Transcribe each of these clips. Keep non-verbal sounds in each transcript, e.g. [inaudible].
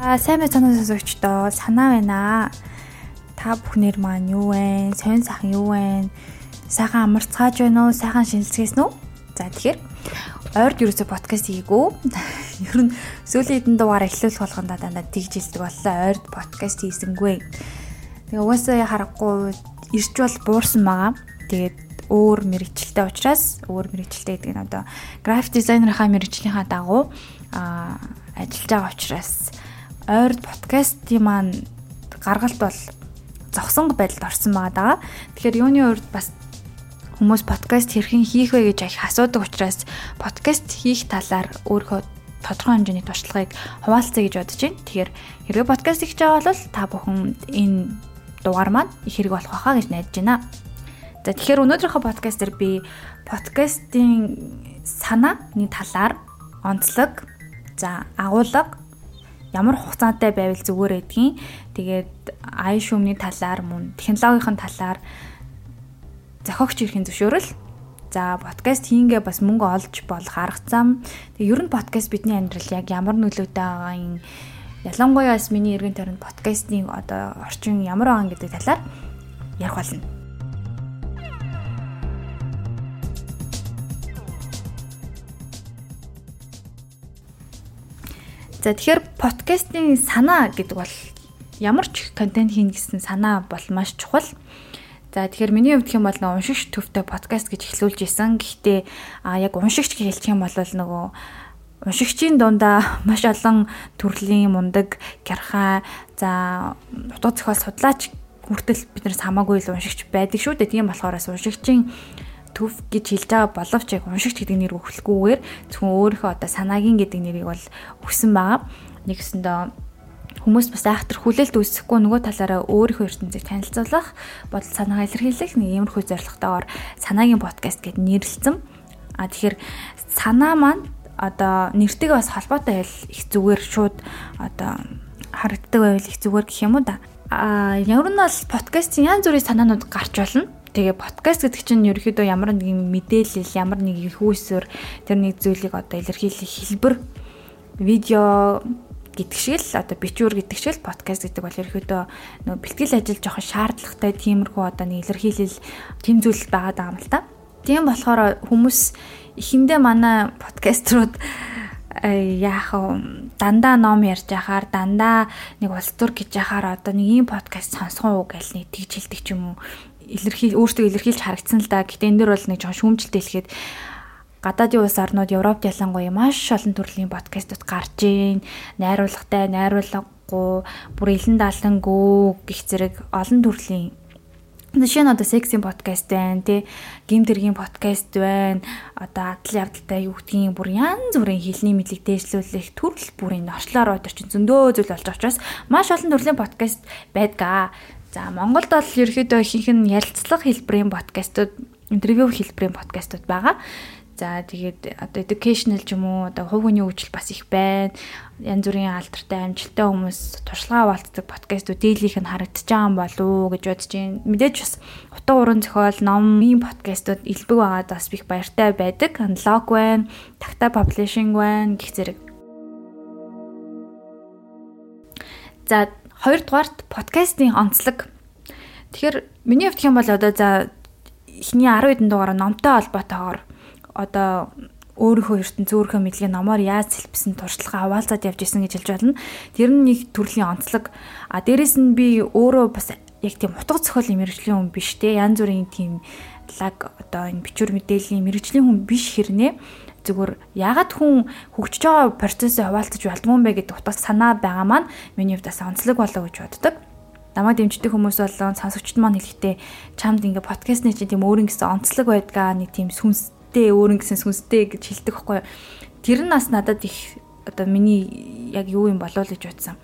За сайн байцгаана сонсогчдоо санаа байна. Та бүхнэр маань юу вэ? Сонь сайхан юу вэ? Сайхан амарцгааж байна уу? Сайхан шинэлцгээсэн үү? За тэгэхээр ойрд ерөөсө подкаст хийгүү. [laughs] Ер нь сүүлийн хэдэн дугаар эхлүүлэх болгонда дандаа тэгж хэлдэг боллоо. Ойрд подкаст хийсэнгүй. Тэгээ угаасаа харахгүй ирч бол буурсан байгаа. Тэгээд өөр мэрэгчлээ учраас өөр мэрэгчлээ гэдэг нь одоо график дизайнерийнхаа мэрэгжлийнхаа дагуу а ажиллаж байгаа учраас ойрд подкастын маань гаргалт бол зогсон байдалд орсон байгаа. Тэгэхээр юуны урд бас хүмүүс подкаст хэрхэн хийх вэ гэж их асуудаг учраас подкаст хийх талаар өөрөө тодорхой хэмжээний туршлагыг хуваалцъя гэж бодож байна. Тэгэхээр хэрвээ подкаст хийж байгаа бол та бүхэн энэ дугаар маань их хэрэг болох байхаа гэж найдаж байна. За тэгэхээр өнөөдрийнхөө подкаст дээр би подкастын санааны талаар онцлог, за агуулга ямар хугацаатай байвал зүгээр гэдгийг тэгээд ай шүүмний талаар мөн технологийн талаар зохиогч ирэхин зөвшөөрөл. За подкаст хийнгээ бас мөнгө олж болох арга зам. Тэгээд ер нь подкаст бидний амьдрал яг ямар нөлөөтэй байгаа юм ялангуяа бас миний эргэн тойронд подкастын одоо орчин ямар байгаа гэдэг талаар ярих болно За тэгэхээр подкастын санаа гэдэг бол ямар ч контент хийнэ гэсэн санаа бол маш чухал. За тэгэхээр миний хувьд хэм бол нэг уншигч төвтэй подкаст гэж эхлүүлж исэн. Гэхдээ а яг уншигч гэж хэлчих юм бол нөгөө уншигчийн дундаа [laughs] маш олон төрлийн мундаг, гярхай, за утга зохиол судлаач хүртэл биднээс хамаагүй л уншигч байдаг шүү дээ. Тийм болохоор уншигчийн төв гэж хэлж байгаа боловч яг уншигч гэдэг нэр өгөхгүйгээр зөвхөн өөрийнхөө одоо санаагийн гэдэг нэрийг бол өгсөн байгаа. Нэгсэндээ хүмүүс бас айхтар хүлээлт үүсэхгүй нөгөө талаараа өөрийнхөө ертөнцийг танилцуулах, бодол санаагаа илэрхийлэх нэг иймэрхүү зорилготойгоор санаагийн подкаст гэд нэрлэлсэн. А тэгэхээр санаа маань одоо нэртэйгээ бас холбоотой байл их зүгээр шууд одоо харагддаг байвал их зүгээр гэх юм уу да. А ямар нь бол подкастын янз бүрийн санаанууд гарч болно Тэгээ подкаст гэдэг чинь ерөөхдөө ямар нэгэн мэдээлэл, ямар нэг их үүсвэр тэр нэг зүйлийг одоо илэрхийлэх хэлбэр видео гэдэг шиг л одоо бичвэр гэдэг шиг л подкаст гэдэг бол ерөөхдөө нөгөө бэлтгэл ажил жоохон шаардлагатай тиймэрхүү одоо нэг илэрхийлэл тэм зүйл байгаа даа юм л та. Тийм болохоор хүмүүс эхэндээ манай подкаструуд яах вэ дандаа ном ярьж яхаар дандаа нэг улс төр гэж яхаар одоо нэг ийм подкаст сонсох уу гэж нэг тэгж хэлдэг ч юм уу илэрхийл өөртөө илэрхийлж харагдсан л да. Гэтэ энэ дэр бол нэг жоохон шүүмжлэлтэй хэлэхэд гадаадын улс орнууд Европт ялангуяа маш олон төрлийн подкастууд гарч ийн. Найруулгатай, найруулгагүй, бүр илэн даалангүү гих зэрэг олон төрлийн Жишээ нь одоо сексийн подкаст байна тий гим тэргийн подкаст байна одоо адал явдалтай юу гэдгийг бүр янз бүрийн хэлний мэдлэг дээшлүүлэх төрөл бүрийн орчлоор өдөрч зөндөө зүйл болж байгаа учраас маш олон төрлийн подкаст байдгаа За Монголд бол ерөөхдөө ихэнх нь ярилцлага хэлбэрийн подкастууд, интервью хэлбэрийн подкастууд байгаа. За тэгээд одоо educational ч юм уу одоо хувь хүний хөгжил бас их байна. Янз бүрийн алдартай амжилттай хүмүүс туршлага хаваалцдаг подкастууд дийлийнх нь харагдаж байгаа юм болов уу гэж бодож байна. Мэдээж бас утга уран зохиол, номын подкастууд илбэг байгаад бас их баяртай байдаг. Unlock байна, Tacta Publishing байна гэх зэрэг. За Хоёрдугаарт подкастын онцлог. Тэгэхээр миний хувьд хэм бол одоо за эхний 10 хэдэн дугаараа номтой холбоотойгоор одоо өөрийнхөө ертөнц өөрийнхөө мэдлэгийн номоор яаж сэлбсэн туршлага аваалцаад явж исэн гэж хэлж байна. Тэр нь нэг төрлийн онцлог. А дээрэс нь би өөрөө бас яг тийм утга зохиолын мэрэгжлийн хүн биш те. Янз бүрийн тийм лаг одоо энэ бичвэр мэдээллийн мэрэгжлийн хүн биш хэрнээ зүгээр ягаад хүн хөгжиж байгаа процессыг хуваалцаж болдгоо юм бэ гэдэг утга санаа байгаа маань миний хувьд бас онцлог болоо гэж боддог. Намайг дэмждэг хүмүүс болон сонсогчд маань хэлэхдээ чамд ингээ подкастны чинь тийм өөрийн гэсэн онцлог байдгаа нэг тийм сүнстэй өөрийн гэсэн сүнстэй гэж хэлдэг байхгүй юу. Тэр нь бас надад их одоо миний яг юу юм болов л гэж бодсон.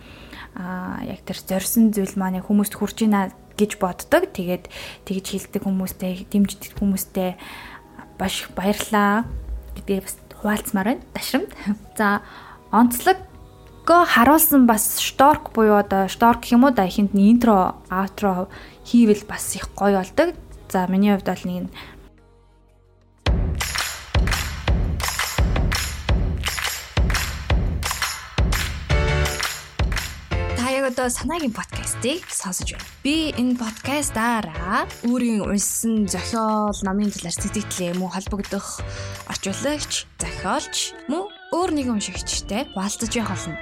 аа яг тэр зорьсон зүйл маань хүмүүст хүрч ийна гэж боддог. Тэгээд тэгж хилдэг хүмүүстэй, дэмждэг хүмүүстэй баш баярлаа гэдгийг бас хуваалцмаар байна. Дашрамд. [laughs] За онцлог го харуулсан бас шторк буюу одоо шторк гэх юм уу да ихэнд нь интро, аутро хийвэл бас их гоё болдог. За миний хувьд бол нэг одоо санаагийн подкастыг сонсож байна. Би энэ подкастаараа өөрийн уншсан зохиол, номын талаар сэтгэлээ мөн холбогдох орчуулагч, зохиолч мөн өөр нэгэн уншигчтай хуваалцаж явах болно.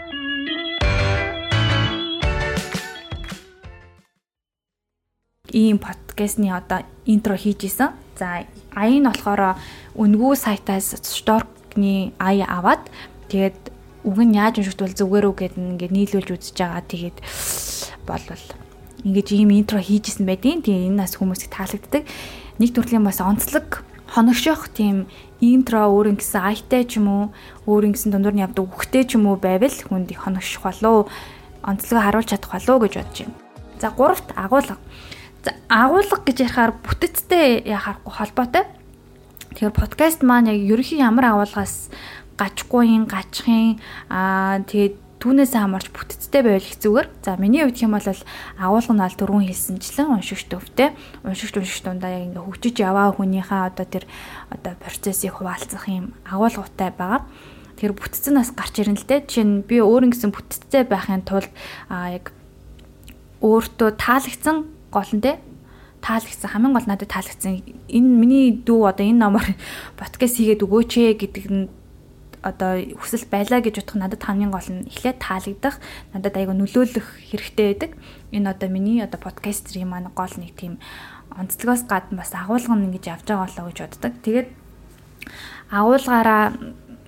ийм подкастны одоо интро хийж исэн. За аян нь болохоор үнгүү сайтаас шторкны ая аваад тэгээд үг нь яаж уншигдвал зүгээр үг гэд ингээд нийлүүлж үзэж байгаа. Тэгээд болвол ингээд ийм интро хийжсэн байдیں۔ Тэгээ энэ нас хүмүүсийг таалагддаг. Нэг төрлийн бас онцлог хоногшох тийм интро өөрийн гэсэн айтай ч юм уу өөрийн гэсэн дундуур нь явдаг үхтэй ч юм уу байвал хүнд их хоногших болов онцлогоо харуулж чадах болов гэж бодож байна. За гуравт агуулга. За агуулга гэж ярихаар бүтэцтэй яхахгүй холбоотой. Тэгэхээр подкаст маань яг ерөнхий ямар агуулгаас гачгүйн гачхын аа тэгээд түүнээс хамаарч бүтцтэй байвал зүгээр. За миний хувьд хэм бол агуулга нь бол дөрвөн хэлсэнчлэн уншигч төвтэй. Уншигч уншигч дундаа яг ингээ хөгжиж яваа хүнийхээ одоо тэр одоо процессыг хуваалцах юм агуулгатай байгаа. Тэр бүтц нь бас гарч ирэн л дээ. Жишээ нь би өөр ингэсэн бүтцтэй байхын тулд аа яг өөртөө таалагдсан гол нь те таалагдсан хамгийн гол надад таалагдсан энэ миний дүү одоо энэ номоор [laughs] подкаст хийгээд өгөөч ээ гэдэг нь одоо хүсэл байлаа гэж бодох надад хамгийн гол нь эхлээд таалагдах надад айгүй нөлөөлөх хэрэгтэй байдаг. Энэ одоо миний одоо подкастерийн маань гол нэг тийм онцлогоос гадна бас агуулга нь ингэж явж байгаа болоо гэж боддог. Тэгээд агуулгаараа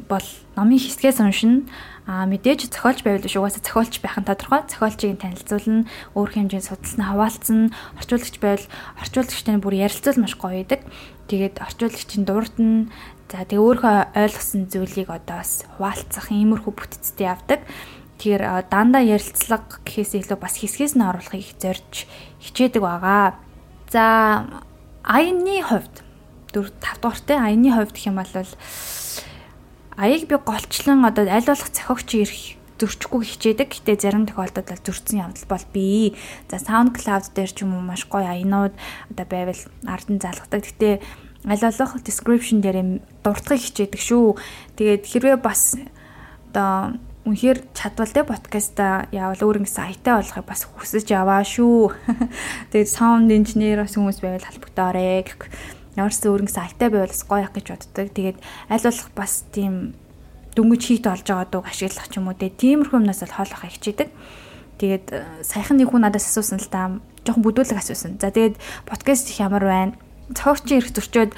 бол номын хэсгээс уншина. А мэдээж зохиолч байвал биш угаасаа зохиолч байх нь тодорхой. Зохиолчийг танилцуулна, өөр хэмжээнд судалснаа хаваалцсан, орчуулагч байвал орчуулагчтай бүр ярилцвал маш гоё идэг. Тэгээд орчуулагчийн дурдна, За тэгээ өөрөө ойлгосон зүйлийг одоо бас хуваалцах иймэрхүү бүтцтэй явдаг. Тэгэхээр дандаа ярилцлага гэхээс илүү бас хэсгээс нь оруулахыг их зорж хичээдэг байгаа. За аяны хувьд 4 5 дугаартай аяны хувьд гэх юм бол аяыг би голчлон одоо аль болох зохиогч ирэх зөрчихгүй хичээдэг. Гэтэ зарим тохиолдолд бол зөрчсөн явдал бол бий. За SoundCloud дээр ч юм уу маш гоё аянууд одоо байвал ардан залгадаг. Гэтэ аль болох description дээр дуртахыг хичээдэг шүү. Тэгээд хэрвээ бас одоо үнэхээр чадвал те подкаста яавал өөр ингэ сайтаа болохыг бас хүсэж яваа шүү. [laughs] Тэгээд sound engineer бас хүмүүс байвал халбогдоорой гэх. Ямарч өөр ингэ сайтаа байвал бас гоё гэж боддог. Тэгээд аль болох бас тийм дөнгөж хийт олж байгаа дуу ашиглах ч юм уу те. Тиймэрхүү юмнаас л хоолох хичээдэг. Тэгээд э, саяхан нэг хүн надаас асуусан л да. Жохон бүдүүлэг асуусан. За тэгээд подкаст их ямар байна? Цогцчин ирэх зөрчөөд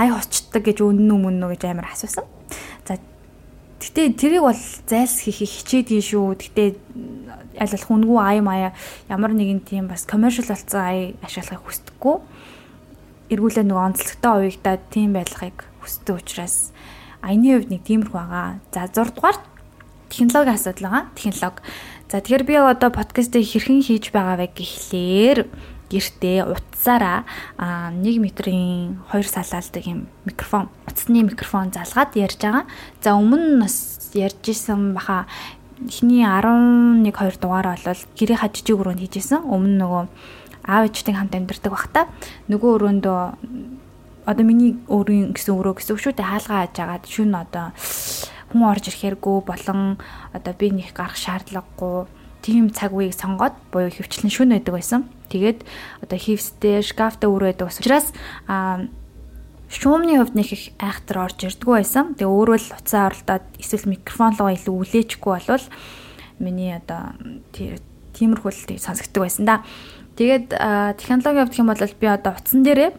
ай хоцчдаг гэж үнэн мөн үү гэж амар асуусан. За Гэтэ тэрийг бол зайлс хийх хичээдгий шүү. Гэтэ аль болох үнгүй ай маяа ямар нэгэн тийм бас commercial болсон ай ашиглахыг хүсдэггүй. Эргүүлээ нөгөө онцлогтой уягдаа тийм байдлахыг хүсдэг учраас аяны хувьд нэг тиймэрхүү байгаа. За 6 дугаар технологийн асуудал байгаа. Технологи. За тэгэхээр би одоо подкастыг хэрхэн хийж байгаа вэ гэхлээр гэртээ утсаараа 1 метрийн 2 салаалдаг юм микрофон утасны микрофон залгаад ярьж байгаа. За өмнө нь бас ярьж исэн баха эхний 11 2 дугаар бол гэрээ хажижиг өрөөнд хийжсэн. Өмнө нөгөө аав ээжтэй хамт амьдардаг бахта нөгөө өрөөндөө одоо миний өөрийн гэсэн өрөө гэсэн шүү дээ хаалгаа хаагаад шүн одоо хүн орж ирэхэргүй болон одоо би нэг гарах шаардлагагүй тийм цаг үеийг сонгоод буюу хөвчлэн шүн байдаг байсан. Тэгээд одоо хивстэй, шкафтай өөр байдаг учраас а шуумны хувьд нэг их айхтар орж ирдгүү байсан. Тэгээ өөрөө л уцаа оролдоод эсвэл микрофон руу илүү үлээчихгүй болвол миний одоо тиймэрхүү л сонсогддог байсан да. Тэгээд технологийн хувьд хэм бол би одоо утсан дээрээ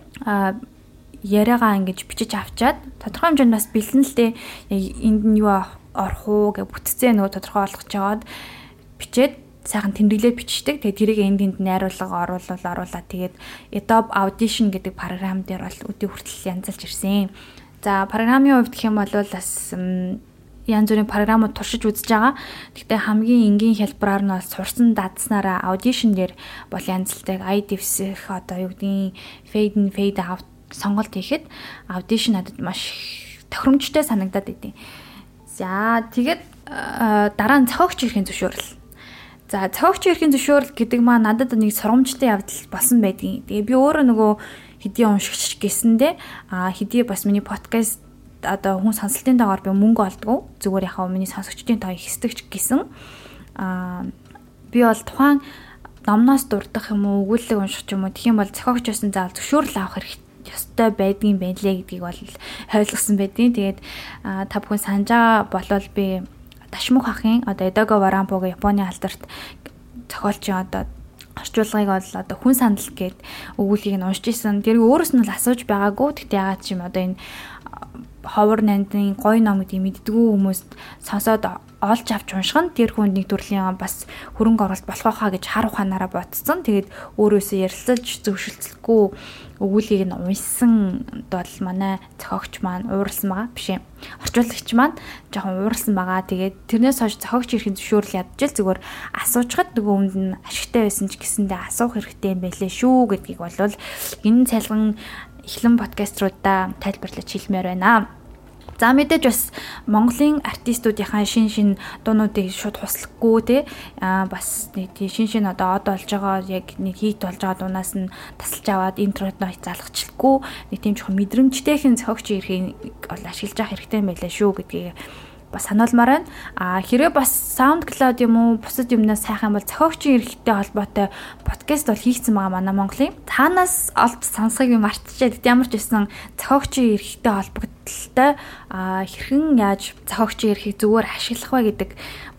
яриагаа ингэж бичиж авчаад тодорхой хэмжээнд бас бэлэн л дээ энд нь юу орох уу гэж бүтцээ нөгөө тодорхой болгож жагаад бичээд сайхан тэмдэглээд бичдэг. Тэгээд тэрийг энд энд найруулга оруулал оруулаад тэгээд Adobe Audition гэдэг програм дээр бол өдөө хүртэл янзалж ирсэн. За програмын хувьд гэх юм бол бас янз бүрийн програмууд туршиж үзэж байгаа. Гэхдээ хамгийн энгийн хэлбэрээр нь бол сурсан дадснараа аудишн дээр бол янзлдаг IDFS-х одоо юу гэдгийг fade in fade out сонголт хийхэд аудишн надад маш тохиромжтой санагдаад идэв. За тэгээд дараа нь цохогч ирэхин зөвшөөрөл. За цохогч ирэхин зөвшөөрөл гэдэг маань надад нэг сургамжтай явдал болсон байдгийн. Тэгээ би өөрөө нөгөө хэдий уншигч гэсэндээ а хэдий бас миний подкаст одоо хүн сонсолтын дагаар би мөнгө олдгоо зүгээр яхаа миний сонсогчдын тоо ихсдэгч гэсэн а би бол тухайн номноос дурдах юм уу өгүүлэг унших юм уу тэгэх юм бол зохиогчоос нь заавал зөвшөөрөл авах хэрэгтэй ёстой байдгийн байлээ гэдгийг бол [laughs] ойлгосон байдیں۔ Тэгээд та бүхэн санаж байгаа болвол би Ташмух ахын одоо Эдого Варампог Японы алдарт зохиолчийн одоо орчуулгыг бол одоо хүн санал гээд өгүүлгийг нь уншиж исэн. Тэр өөрөөс нь л асууж байгаагүй. Тэгтээ ягаад ч юм одоо энэ ховор нандын гой ном гэдэг мэддгүү хүмүүст сонсоод олж авч унших нь тэр хүнд нэг төрлийн бас хөрөнгө оруулалт болох хаа гэж хар ухаанаараа ботцсон. Тэгээд өөрөөсөө ярилцаж зөвшөлдсөлгүй өгүүлгийг нь уншсан бол манай зохиогч маань ууралсан байгаа биш ээ. Орчуулагч маань жоохон ууралсан байгаа. Тэгээд тэрнээс хойш зохиогч ирэхин зөвшөөрөл ядчихэл зүгээр асуучхад нөгөө өмнө нь ашигтай байсан ч гэсэндээ асуух хэрэгтэй юм байлээ шүү гэдгийг бол энэ цайлган эхлэн подкаструудаа тайлбарлаж хэлмээр байна. За мэдээж бас Монголын артистуудынхаа шин шин дуунуудыг шууд хуслахгүй те. А бас нэг шин шин одоо од болж байгаа яг нэг хит болж байгаа дуунаас нь тасалж аваад интрод ноёт залгачлахгүй нэг тийм жоохон мэдрэмжтэйхэн зохиогч ирэхийг бол ашиглаж явах хэрэгтэй байлаа шүү гэдгийг бас сануулмаар байна. А хэрвээ бас SoundCloud юм уу бусад юмнаас сайхан бол зохиогчийн эрхтэй холбоотой подкаст бол хийгдсэн байгаа манай Монголын. Таанаас олж сонсхийг мартчихад ямар ч байсан зохиогчийн эрхтэй холбогдлолтой а хэрхэн яаж зохиогчийн эрхийг зүгээр ашиглах вэ гэдэг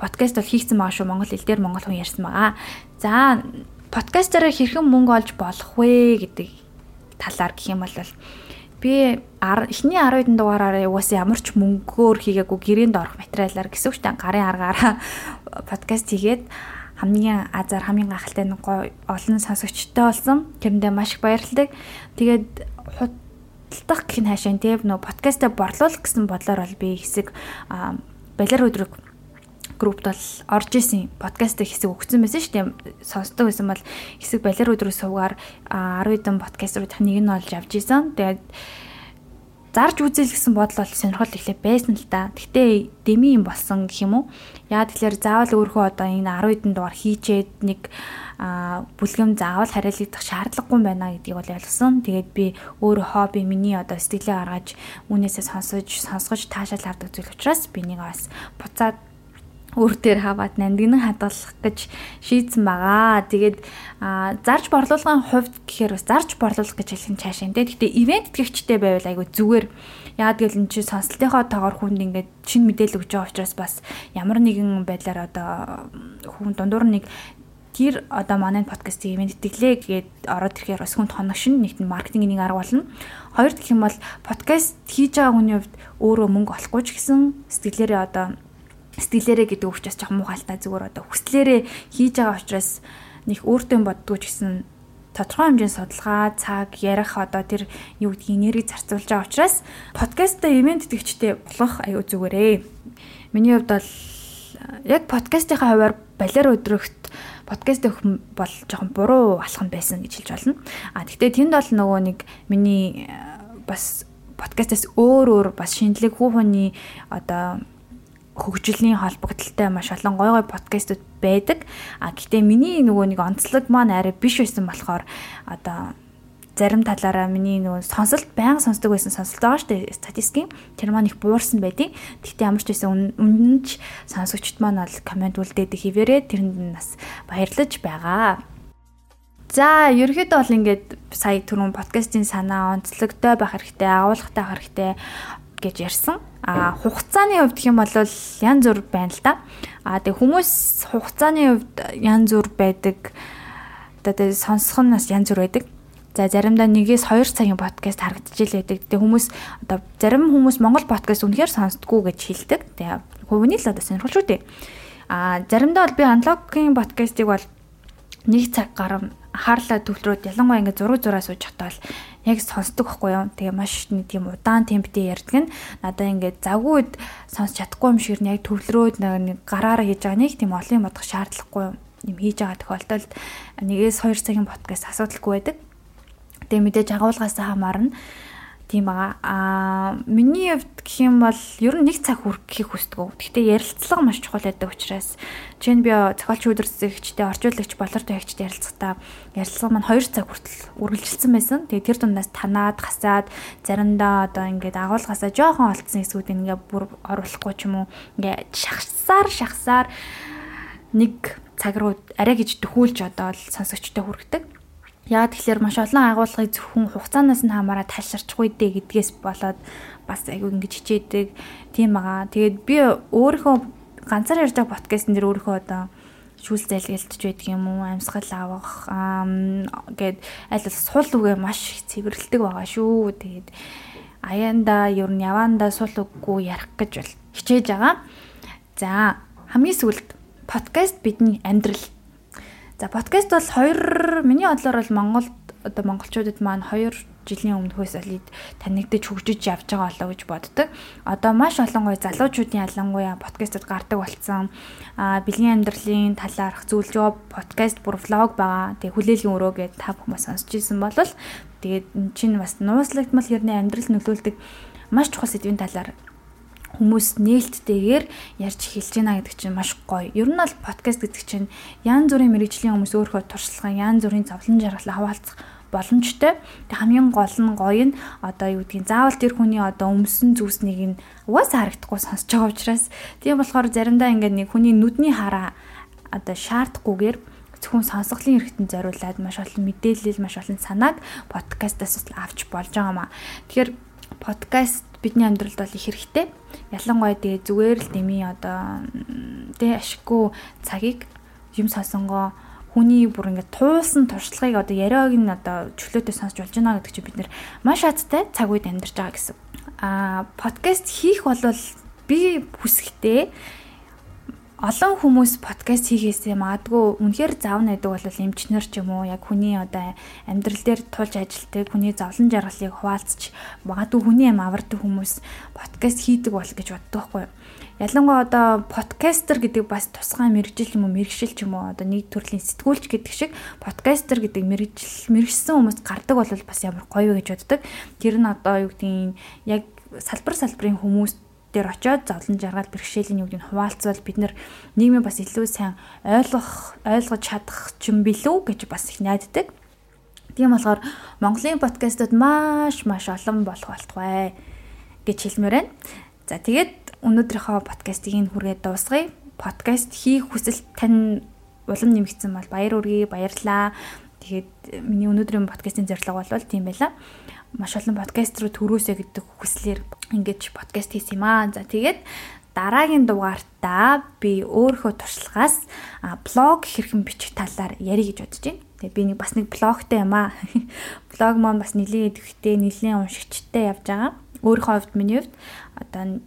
подкаст бол хийгдсэн байгаа шүү Монгол хэл дээр монгол хүн ярьсан байгаа. За подкастаараа хэрхэн мөнгө олж болох вэ гэдэг талаар гэх юм бол би эхний 10 хэдэн дугаараараа угаасаа ямар ч мөнгөөр хийгээгүй гэрээнд орох материалаар гэсэн үг чинь гарын аргаараа [laughs] подкаст хийгээд хамгийн азар хамгийн гахалтай нэг гоё олон сонсогчтой болсон. Тэрэндээ маш их баярлалаа. Тэгээд худалдах гэх нь хаашаа тийм нөө подкастаа борлуулах гэсэн бодлоор бол би хэсэг балер өдрөг группт бол орж исэн подкастыг хэсэг өгсөн байсан шүү дээ. Сонсдог байсан бол хэсэг балер өдрөө суугаар 10 хэдэн подкастуудын нэг нь олж авч исэн. Тэгээд зарж үзэл гэсэн бодол бол сонирхол ихлэ байсан л да. Гэтэ деми юм болсон гэх юм уу? Яа тэгэхээр заавал өөрөө одоо энэ 10 хэдэн дугаар хийчээд нэг бүлгэм заавал хариалагдах шаардлагагүй байна гэдгийг бол ойлгосон. Тэгээд би өөрөө хобби миний одоо сэтгэлээ гаргаж үүнээсээ сонсож сонсгож таашаал авдаг зүйл учраас би нэг бас буцаад өөр дээр хаваад нандинан хадгалах гэж шийдсэн байгаа. Тэгээд зарж борлуулгын хувьд гэхээр бас зарж борлуулах гэж хэлэх нь цаашаа энэ. Гэхдээ ивент тэтгэгчтэй байвал айгүй зүгээр. Яагаад гэвэл энэ чинь сонслтынхоо тоогоор хүнд ингээд шинэ мэдээлэл өгч байгаа учраас бас ямар нэгэн байдлаар одоо хүн дундуур нэг тэр одоо манай подкастыг ивент тэтгэлээ гээд ороод ирэхээр бас хүнд хоногшин нэгт маркетингийн нэг арга болно. Хоёрт гэх юм бол подкаст хийж байгаа хүний хувьд өөрөө мөнгө олохгүй ч гэсэн сэтгэлээрээ одоо сэтгэлээрээ гэдэг өвчөөс жоохон муухайлтаа зүгээр одоо хүслээрээ хийж байгаа учраас нэг өөртөө боддгоо ч гэсэн тодорхой хэмжээний судалгаа, цаг, ярих одоо тэр юу гэдгийг энерги зарцуулж байгаа учраас подкастаа ивент тэтгэгчтэй болох аюу зүгээрээ. Миний хувьд бол яг подкастынхаа хувьар балер өдрөгт подкаст өгөх бол жоохон буруу алхам байсан гэж хэлж болно. А тэгтээ тэнд бол нөгөө нэг миний бас подкастаас өөр өөр бас шинэлэг хүүхний одоо хөгжлийн холбогдлолтой маш олон гой гой подкастууд байдаг. А гэхдээ миний нөгөө нэг онцлог маань арай биш байсан болохоор одоо зарим талаараа миний нөгөө сонсолт баян сонсдог байсан сонсолт байгаа шүү дээ статистикийн тэр маань их буурсан байдیں۔ Гэхдээ ямар ч байсан үнэн ч сонсогчд маань бол комент үлдээд хിവэрээ тэрэнд нь бас баярлаж байгаа. За ерөөхдөө бол ингээд сая түрүүн подкастын санаа онцлогтой байх хэрэгтэй, агуулгатай байх хэрэгтэй гэж ярьсан. А хугацааны хувьд гэх юм бол янз бүр байна л да. А тэг хүмүүс хугацааны хувьд янз бүр байдаг. Одоо сонсох нь бас янз бүр байдаг. За заримдаа нэгээс 2 цагийн подкаст харагдчихэл байдаг. Тэгээ хүмүүс одоо зарим хүмүүс Монгол подкаст үнэхээр сонсдгоо гэж хэлдэг. Тэгээ хувийн л одоо сонирхол шүү дээ. А заримдаа бол би аналогын подкастыг бол нэг цаг гарам хаарлаа төвлөрөөд ялангуяа ингээд зураг зураа сууж хатвал яг сонсдог байхгүй юу. Тэгээ маш нэг тийм удаан темптэй ярьдаг нь надаа ингээд завгүй сонсч чадахгүй юм шиг яг төвлөрөөд нэг гараараа хийж байгаа нэг тийм олон юм бодох шаардлагагүй юм хийж байгаа тохиолдолд нэгээс 2 цагийн подкаст асуудалгүй байдаг. Тэгээ мэдээж агуулгаас хамаарна тийм байгаа. Аа миний хувьд гэх юм бол ер нь нэг цаг хүргэхийг хүсдэг. Гэхдээ ярилцлага маш чухал байдаг учраас чинь би зохиолч өдөрсөгчтэй орчуулагч болортой хягчтай ярилцахдаа ярилцлага маань 2 цаг хүртэл үргэлжилсэн байсан. Тэгээ тэр дундаас танаад хасаад заримдаа одоо ингээд агуулгаасаа жоохон олцсон хэсгүүд ингээд бүр оруулахгүй ч юм уу ингээд шахсаар шахсаар нэг цаг руу арай гэж дөхүүлж одоо сонсогчтой хүргэдэг. Яа тэгэхээр маш олон агуулгыг зөвхөн хугацаанаас нь хамаараа тайлширчихгүй дээ гэдгээс болоод бас айгүй ингэж хичээдэг тийм байгаа. Тэгээд би өөрийнхөө ганцаар ярьж байгаа подкастн дээр өөрийнхөө одоо шүүл зайлгэлтж байдаг юм уу амьсгал авах гээд аль сул үгээ маш цэвэрлдэг байгаа шүү. Тэгээд аяанда ер нь яваанда сул үггүй ярих гэж бол хичээж байгаа. За хамгийн сүүлд подкаст бидний амьдрал За подкаст бол 2 миний бодлоор бол Монголд одоо монголчуудад маань 2 жилийн өмнөхөөс олид танигдаж хөгжиж явж байгаа болоо гэж боддог. Одоо маш олон гоё залуучуудын ялангуяа подкастад гардаг болсон. Аа бэлгийн амьдралын талаарх зөвлөгөө подкаст бүр влог байгаа. Тэгээ хүлээлгийн өрөө гэдээ та бүхэн сонсч ирсэн бол тэгээд чинь бас нууцлагдмал хэрний амьдрал нөлөөлдөг маш чухал сэдвийн талаар хүмүүс нээлттэйгээр ярьж эхэлж байна гэдэг чинь маш гоё. Ер нь бол подкаст гэдэг чинь янз бүрийн мэрэгжлийн хүмүүс өөрийнхөө туршлагын янз бүрийн зовлон жаргалаа хаваалцах боломжтой. Тэг хамгийн гол нь гоё нь одоо юу гэдгийг заавал тэр хүний одоо өмсөн зүйлснийг нь угаасаа харагдахгүй сонсож байгаа учраас тийм болохоор заримдаа ингээд нэг хүний нүдний хараа одоо шаардахгүйгээр зөвхөн сонсголын хэрэгтэн зориулаад маш олон мэдээлэл, маш олон санааг подкастаас авч болж байгаамаа. Тэгэхээр подкаст бидний амьдралд бол их хэрэгтэй. Ялангуяа тэгээ зүгээр л дэмий одоо тэ ашиггүй цагийг юм сонсонгоо хүний бүр ингээд туулсан туршлагыг одоо яриаг нь одоо чөлөөтэй сонсч болж байна гэдэг чинь бид нэр маш азтай цаг үед амьдарч байгаа гэсэн. Аа подкаст хийх бол би хүсэхдээ олон хүмүүс подкаст хийхээсээ магадгүй үнэхээр зав найдаг бол эмчнэр ч юм уу яг хүний одоо амьдрал дээр тулж ажилтдаг хүний зовлон жаргалыг хуваалцж магадгүй хүний юм авардаг хүмүүс подкаст хийдэг бол гэж боддог байхгүй юу. Ялангуяа одоо подкастер гэдэг бас тусгай мэрэгжил юм уу мэрэгшил ч юм уу одоо нэг төрлийн сэтгүүлч гэдэг шиг подкастер гэдэг мэрэгжил мэрэгсэн хүмүүс гардаг бол бас ямар гоё вэ гэж боддог. Тэр нь одоо юу гэдгийг яг салбар салбарын хүмүүс дээр очиод зовлон жаргал бэрхшээлийн югдыг хуваалцвал бид нийгмээ бас илүү сайн ойлгох ойлгож чадах ч юм билүү гэж бас их найддаг. Тийм болохоор Монголын подкастууд маш маш олон болох болтугай гэж хэлмээр байна. За тэгээд өнөөдрийнхөө подкастыг энэ хүргээд дуусгая. Подкаст хийх хүсэл тань улам нэмэгдсэн бол баяр үргээ баярлаа. Тэгээд миний өнөөдрийн подкастын зорилго бол тийм байла маш олон подкаст руу төрөөсэй гэдэг хүслээр ингэж подкаст хийсэн юм аа. За тэгээд дараагийн дугаартаа би өөрийнхөө туршлагаас блог хэрхэн бичих талаар ярих гэж бодож байна. Тэгээ би нэг бас нэг блогтай юм аа. [laughs] Блог маань бас нэлийн идэвхтэй, нэлийн уншигчтай явж байгаа. Өөрийнхөө хувьд миний хувьд одоо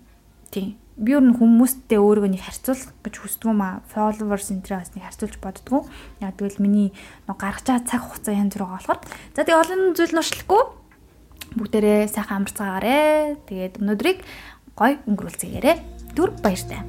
тийм би өөр нь хүмүүстэй өөрийгөө нэг харьцуулах гэж хүсдэг юм аа. Followers энтрээс нэг харьцуулж боддгоо. Яг тэгвэл миний гаргаж байгаа цаг хугацаа янз бүр байгаа болохоор. За тэгээ олон зүйл нуршлахгүй бүгдээрээ сайхан амарцгаагаарэ. Тэгээд өнөөдрийг гой өнгөрүүлцгээгээрэй. Түр баяртай.